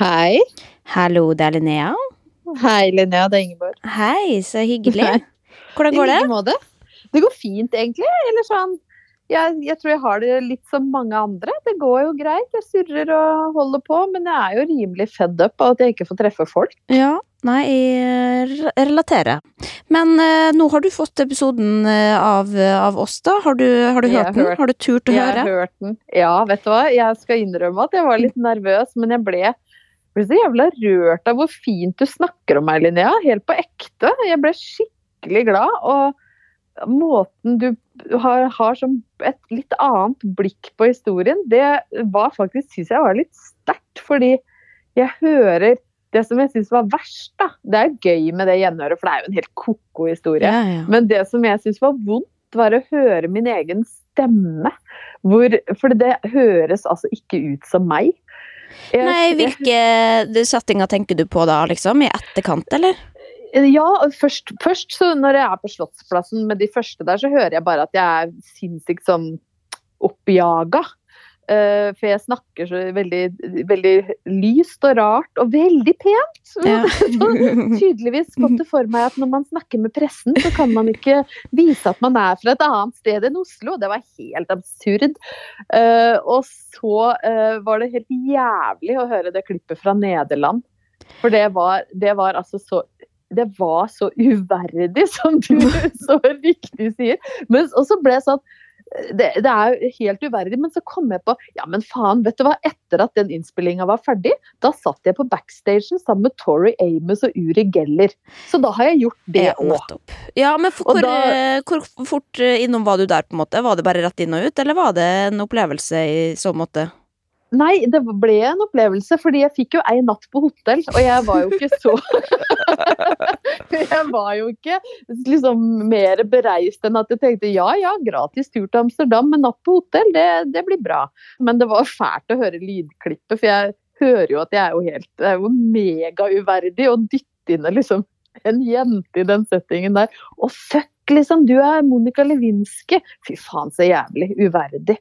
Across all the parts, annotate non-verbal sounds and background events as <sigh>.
Hei. Hallo, det er Linnea. Hei, Linnea. Det er Ingeborg. Hei, så hyggelig. Hvordan går det? måte. Det går fint, egentlig. Eller sånn jeg, jeg tror jeg har det litt som mange andre. Det går jo greit. Jeg surrer og holder på, men jeg er jo rimelig fed up av at jeg ikke får treffe folk. Ja, nei, jeg relaterer. Men eh, nå har du fått episoden eh, av, av oss, da. Har du, har du Jeg hørt den? hørt- Har du turt å Jeg høre? har hørt den. Ja, vet du hva. Jeg skal innrømme at jeg var litt nervøs, men jeg ble, ble så jævla rørt av hvor fint du snakker om meg, Linnea. Helt på ekte. Jeg ble skikkelig glad. Og måten du har, har som et litt annet blikk på historien, det var faktisk, syns jeg var litt sterkt. Fordi jeg hører det som jeg syns var verst, da. Det er gøy med det gjenhøret, for det er jo en helt ko-ko historie. Ja, ja. Men det som jeg syns var vondt, var å høre min egen stemme. Hvor, for det høres altså ikke ut som meg. Nei, hvilke settinger tenker du på da, liksom? I etterkant, eller? Ja, først, først så når jeg er på Slottsplassen med de første der, så hører jeg bare at jeg er sinnssykt sånn oppjaga. Eh, for jeg snakker så veldig, veldig lyst og rart, og veldig pent. <laughs> Ja. tydeligvis fått det for meg at når man snakker med pressen, så kan man ikke vise at man er fra et annet sted enn Oslo. Det var helt absurd. Eh, og så eh, var det helt jævlig å høre det klippet fra Nederland. For det var, det var altså så det var så uverdig, som du <laughs> så riktig sier. Men og så ble jeg sånn det, det er jo helt uverdig, men så kom jeg på Ja, men faen, vet du hva. Etter at den innspillinga var ferdig, da satt jeg på backstagen sammen med Tori Amos og Uri Geller. Så da har jeg gjort det òg. Ja, men for, hvor, da- eh, hvor fort eh, innom var du der, på en måte? Var det bare rett inn og ut, eller var det en opplevelse i så måte? Nei, det ble en opplevelse, fordi jeg fikk jo ei natt på hotell, og jeg var jo ikke så <laughs> <laughs> Jeg var jo ikke liksom mer bereist enn at jeg tenkte ja ja, gratis tur til Amsterdam, med natt på hotell, det, det blir bra. Men det var fælt å høre lydklippet, for jeg hører jo at jeg er jo helt er jo megauverdig å dytte inn liksom en jente i den settingen der. Og fuck, liksom, du er Monica Lewinsky. Fy faen, så jævlig uverdig.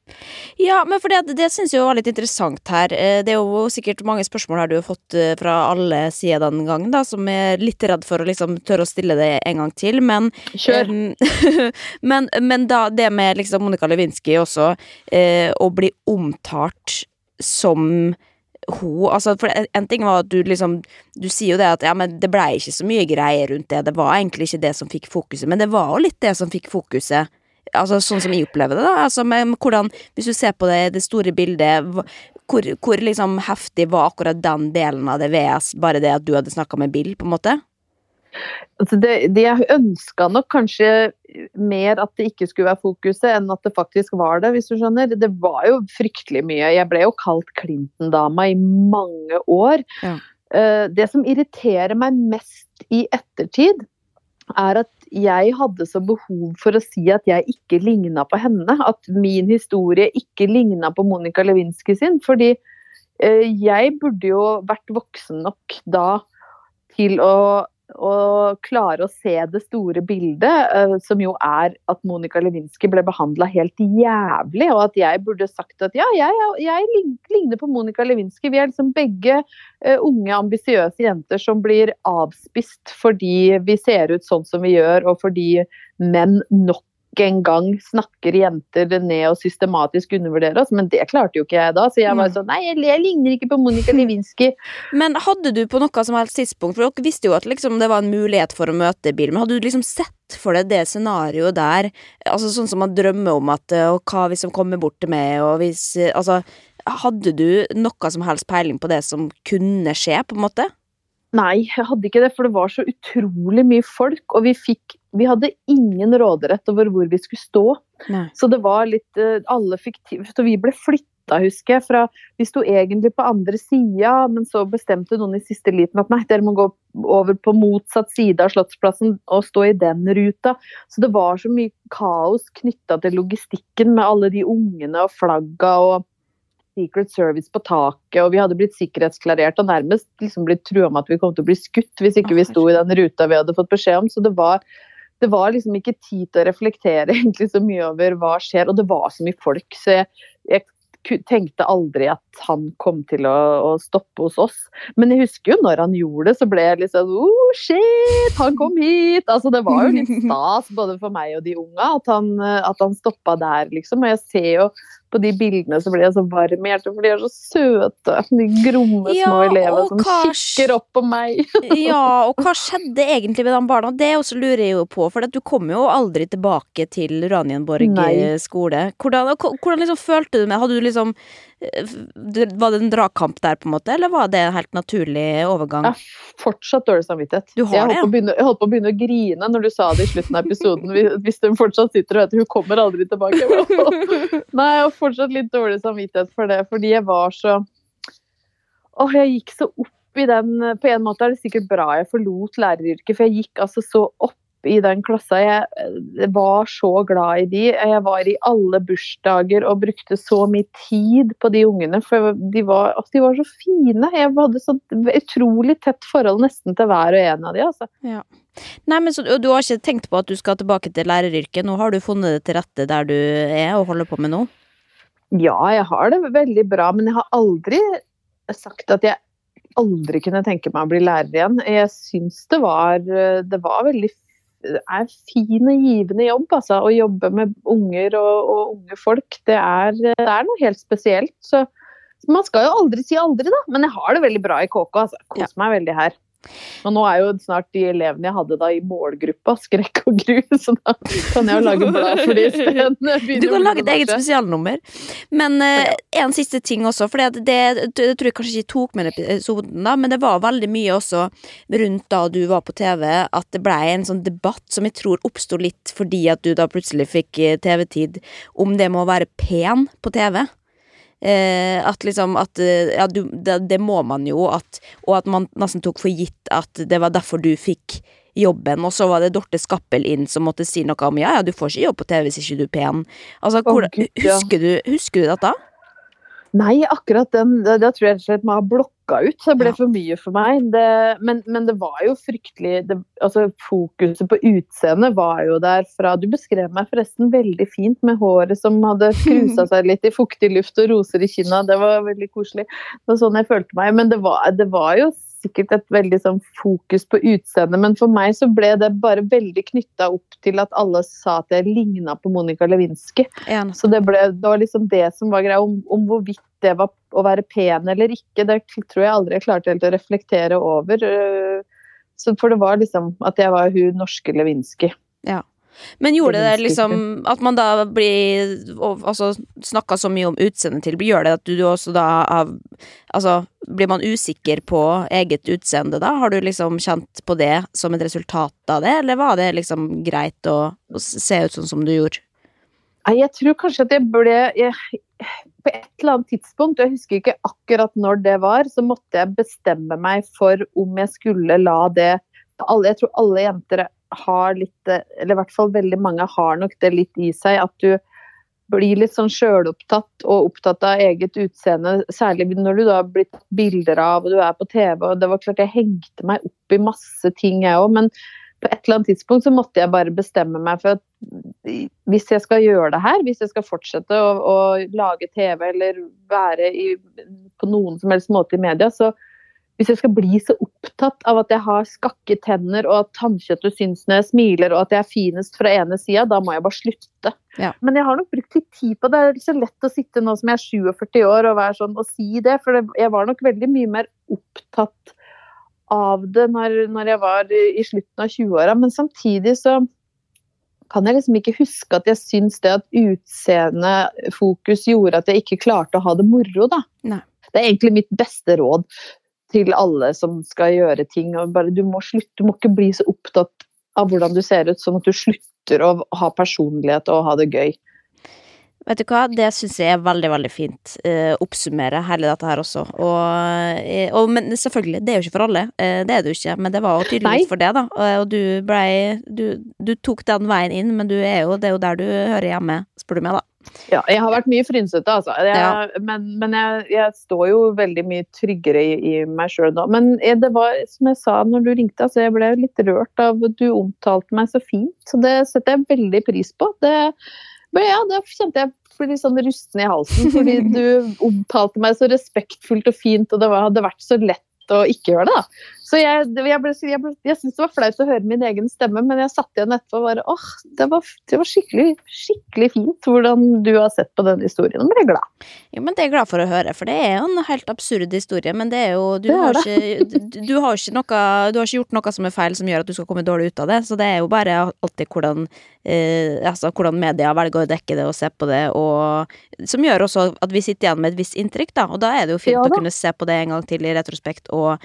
Ja, men for det, det syns jeg var litt interessant her. Eh, Det er jo sikkert mange spørsmål her du har fått eh, fra alle sider den gangen, da, som er litt redd for å liksom tørre å stille det en gang til, men Kjør. Um, <laughs> men, men da det med liksom Monica Lewinsky også, uh, å bli omtalt som hun altså for en- ting var at du liksom Du sier jo det at ja, men det blei ikke så mye greier rundt det. Det var egentlig ikke det som fikk fokuset, men det var jo litt det som fikk fokuset. Altså Sånn som jeg opplever det, da. Altså med hvordan, Hvis du ser på det, det store bildet, hvor, hvor liksom heftig var akkurat den delen av det VS, bare det at du hadde snakka med Bill, på en måte? Altså det, det jeg ønska nok kanskje mer at det ikke skulle være fokuset, enn at det faktisk var det, hvis du skjønner. Det var jo fryktelig mye. Jeg ble jo kalt Clinton-dama i mange år. Ja. Eh, Det som irriterer meg mest i ettertid, er at jeg hadde så behov for å si at jeg ikke ligna på henne. At min historie ikke ligna på Monica Lewinsky sin. Fordi eh, jeg burde jo vært voksen nok da til å, å klare å se det store bildet, eh, som jo er at Monica Lewinsky ble behandla helt jævlig, og at jeg burde sagt at ja, jeg, jeg ligner på Monica Lewinsky. Vi er liksom begge eh, unge, ambisiøse jenter som blir avspist fordi vi ser ut sånn som vi gjør, og fordi menn nok en gang snakker jenter ned og systematisk undervurderer oss, men det klarte jo ikke jeg da. Så jeg var Nei. sånn Nei, jeg, ligner ikke på Monica Lewinsky. <laughs> Men hadde du på noe som helst tidspunkt, for dere visste jo at liksom det var en mulighet for å møte Bill, men hadde du liksom sett for deg det scenarioet der, altså sånn som man drømmer om at eh, og hva hvis de kommer bort til meg, og hvis eh, Altså, hadde du noe som helst peiling på det som kunne skje, på en måte? Nei, jeg hadde ikke det, for det var så utrolig mye folk, og vi fikk Vi hadde ingen råderett over hvor vi skulle stå. Nei. Så det var litt eh, Alle fikk Så vi ble flytta, husker jeg, fra Vi sto egentlig på andre sida, men så bestemte noen i siste liten at nei, dere må gå over på motsatt side av Slottsplassen og stå i den ruta. Så det var så mye kaos knytta til logistikken med alle de ungene og flagga og Secret Service på taket, og vi hadde blitt sikkerhetsklarert og nærmest liksom blitt trua med at vi kom til å bli skutt hvis ikke vi sto i den ruta vi hadde fått beskjed om. Så det var, det var liksom ikke tid til å reflektere <laughs> egentlig så mye over hva skjer, og det var så mye folk. Så jeg, jeg tenkte aldri at han kom til å, å stoppe hos oss. Men jeg husker jo når han gjorde det, så ble jeg litt sånn oh shit, han kom hit! Altså det var jo litt <laughs> stas både for meg og de unga at han, at han stoppa der, liksom. Og jeg ser jo på de bildene så blir jeg så varm i hjertet, for de er så søte. De gromme Ja, små elevene som hva kikker opp på meg. <laughs> Ja, og hva skjedde egentlig med de barna? Det også lurer jeg jo på, for du kom jo aldri tilbake til Uranienborg Nei. eh, skole. Hvordan, hvordan liksom følte du med Hadde du liksom Var det en dragkamp der, på en måte, eller var det en helt naturlig overgang? Ja. Fortsatt dårlig samvittighet. Du har jeg, holdt det, på å begynne, jeg holdt på å begynne å grine når du sa det i slutten av episoden. Hvis- hun fortsatt sitter og vet hun kommer aldri tilbake. <laughs> Nei, jeg har fortsatt litt dårlig samvittighet for det, fordi jeg var så Åh, jeg gikk så opp i den På en måte er det sikkert bra jeg forlot læreryrket, for jeg gikk altså så opp i den klassa. Jeg eh, var så glad i de. Jeg var i alle bursdager og brukte så mye tid på de ungene, for de var, altså, de var så fine. Jeg hadde så utrolig tett forhold nesten til hver og en av de, altså. Nei, men så Du har ikke tenkt på at du skal tilbake til læreryrket? Nå har du funnet det til rette der du er og holder på med nå? Ja, jeg har det veldig bra, men jeg har aldri sagt at jeg aldri kunne tenke meg å bli lærer igjen. Jeg syns det var Det var veldig det er fin og givende jobb, altså. Å jobbe med unger og, og unge folk. Det er, det er noe helt spesielt. Så man skal jo aldri si aldri, da. Men jeg har det veldig bra i KK. Altså. Koser meg veldig her. Og nå er jo snart de elevene jeg hadde da i målgruppa, skrekk og gru, <laughs> så da kan jeg jo lage blad for de isteden. Du kan lage et eget spesialnummer. Men eh, en siste ting også, for det, det, det tror jeg kanskje ikke tok med episoden, da, men det var veldig mye også rundt da du var på TV, at det blei en sånn debatt som jeg tror oppsto litt fordi at du da plutselig fikk eh, TV-tid, om det med å være pen på TV. Eh, at liksom at eh, Ja, du, det, det må man jo, at, og at man nesten tok for gitt at det var derfor du fikk jobben, og så var det Dorte Skappel inn som måtte si noe om ja, ja, du får ikke jobb på TV hvis ikke du er pen. Altså, hvor, husker, du, husker du dette? Nei, akkurat den da, tror jeg rett og slett man har blokka ut. så Det ble Ja. for mye for meg. Det, men, men det var jo fryktelig det, altså Fokuset på utseendet var jo der fra Du beskrev meg forresten veldig fint med håret som hadde <laughs> krusa seg litt i fuktig luft og roser i kinna. Det var veldig koselig. Det var sånn jeg følte meg. Men det var, det var jo sikkert et veldig sånn fokus på utseendet. Men for meg så ble det bare veldig knytta opp til at alle sa at jeg ligna på Monica Lewinsky. Ja, Så det, ble, det var liksom det som var greia. Om, om hvorvidt det var å være pen eller ikke, det tror jeg aldri jeg klarte helt å reflektere over. øh, Så for det var liksom at jeg var hun norske Lewinsky. Men gjorde det liksom at man da blir Altså snakka så mye om utseendet til, gjør det at du også da av Altså, blir man usikker på eget utseende da? Har du liksom kjent på det som et resultat av det, eller var det liksom greit å, å se ut sånn som du gjorde? Nei, jeg tror kanskje at jeg ble jeg, På et eller annet tidspunkt, jeg husker ikke akkurat når det var, så måtte jeg bestemme meg for om jeg skulle la det alle, Jeg tror alle jenter har litt Eller i hvert fall veldig mange har nok det litt i seg. At du blir litt sånn sjølopptatt og opptatt av eget utseende. Særlig når du da har blitt bilder av og du er på TV. og Det var klart jeg hengte meg opp i masse ting, jeg òg. Men på et eller annet tidspunkt så måtte jeg bare bestemme meg for at hvis jeg skal gjøre det her, hvis jeg skal fortsette å, å lage TV eller være i, på noen som helst måte i media, så hvis jeg skal bli så opptatt av at jeg har skakke tenner og at tannkjøttet syns når jeg smiler og at jeg er finest fra ene sida, da må jeg bare slutte. Ja. Men jeg har nok brukt litt tid på det. Det er ikke så lett å sitte nå som jeg er 47 år og være sånn og si det, for jeg var nok veldig mye mer opptatt av det når, når jeg var i, i slutten av 20-åra. Men samtidig så kan jeg liksom ikke huske at jeg syns det at utseendefokus gjorde at jeg ikke klarte å ha det moro, da. Nei. Det er egentlig mitt beste råd til alle som skal gjøre ting. Og bare, du må slutte, du må ikke bli så opptatt av hvordan du ser ut, sånn at du slutter å ha personlighet og ha det gøy. Vet du hva, det syns jeg er veldig, veldig fint. Eh, oppsummere hele dette her også. Og, eh, og, men selvfølgelig, det er jo ikke for alle. Eh, det er det jo ikke, men det var jo tydeligvis for det, da. Og, og du blei du, du tok den veien inn, men du er jo, det er jo der du hører hjemme, spør du meg, da. Ja, jeg har vært mye frynsete, altså. Jeg, Ja. Men, men jeg, jeg står jo veldig mye tryggere i, i meg sjøl nå. Men jeg- det var, som jeg sa når du ringte, altså jeg ble litt rørt av du omtalte meg så fint. Så det setter jeg veldig pris på. Det, Men ja, da kjente jeg ble litt sånn rusten i halsen, fordi <laughs> du omtalte meg så respektfullt og fint, og det var, hadde vært så lett å ikke gjøre det. da. Så jeg, jeg, ble, jeg, ble, jeg syntes det var flaut å høre min egen stemme, men jeg satt igjen etterpå og bare åh, det var, det var skikkelig, skikkelig fint hvordan du har sett på denne historien. Og ble glad. Jo, men det er jeg glad for å høre, for det er jo en helt absurd historie. Men det er jo Du, er har, ikke, du, du, har ikke noe, du har ikke gjort noe som er feil som gjør at du skal komme dårlig ut av det. Så det er jo bare alltid hvordan, eh, altså, hvordan media velger å dekke det og se på det, og som gjør også at vi sitter igjen med et visst inntrykk, da. Og da er det jo fint Ja å kunne se på det en gang til i retrospekt, og,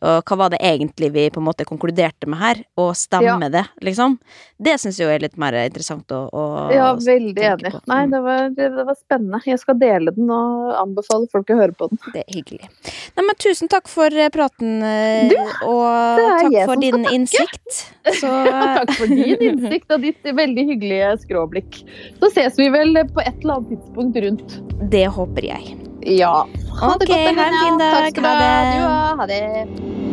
og hva var det egentlig vi på en måte konkluderte med her, og stemme det, liksom. Det syns jeg er litt mer interessant å, å Ja, veldig enig. på. Nei, Mm. det var, det, det var spennende. Jeg skal dele den og anbefale folk å høre på den. Det er hyggelig. Nei, men tusen takk for eh, praten, du, og er <laughs> takk for din din innsikt. Så Takk for din innsikt og ditt veldig hyggelige skråblikk. Så ses vi vel på et eller annet tidspunkt rundt. det håper jeg. Ja. Ha det det godt, ha en fin dag. Takk skal du Ha. Ha det.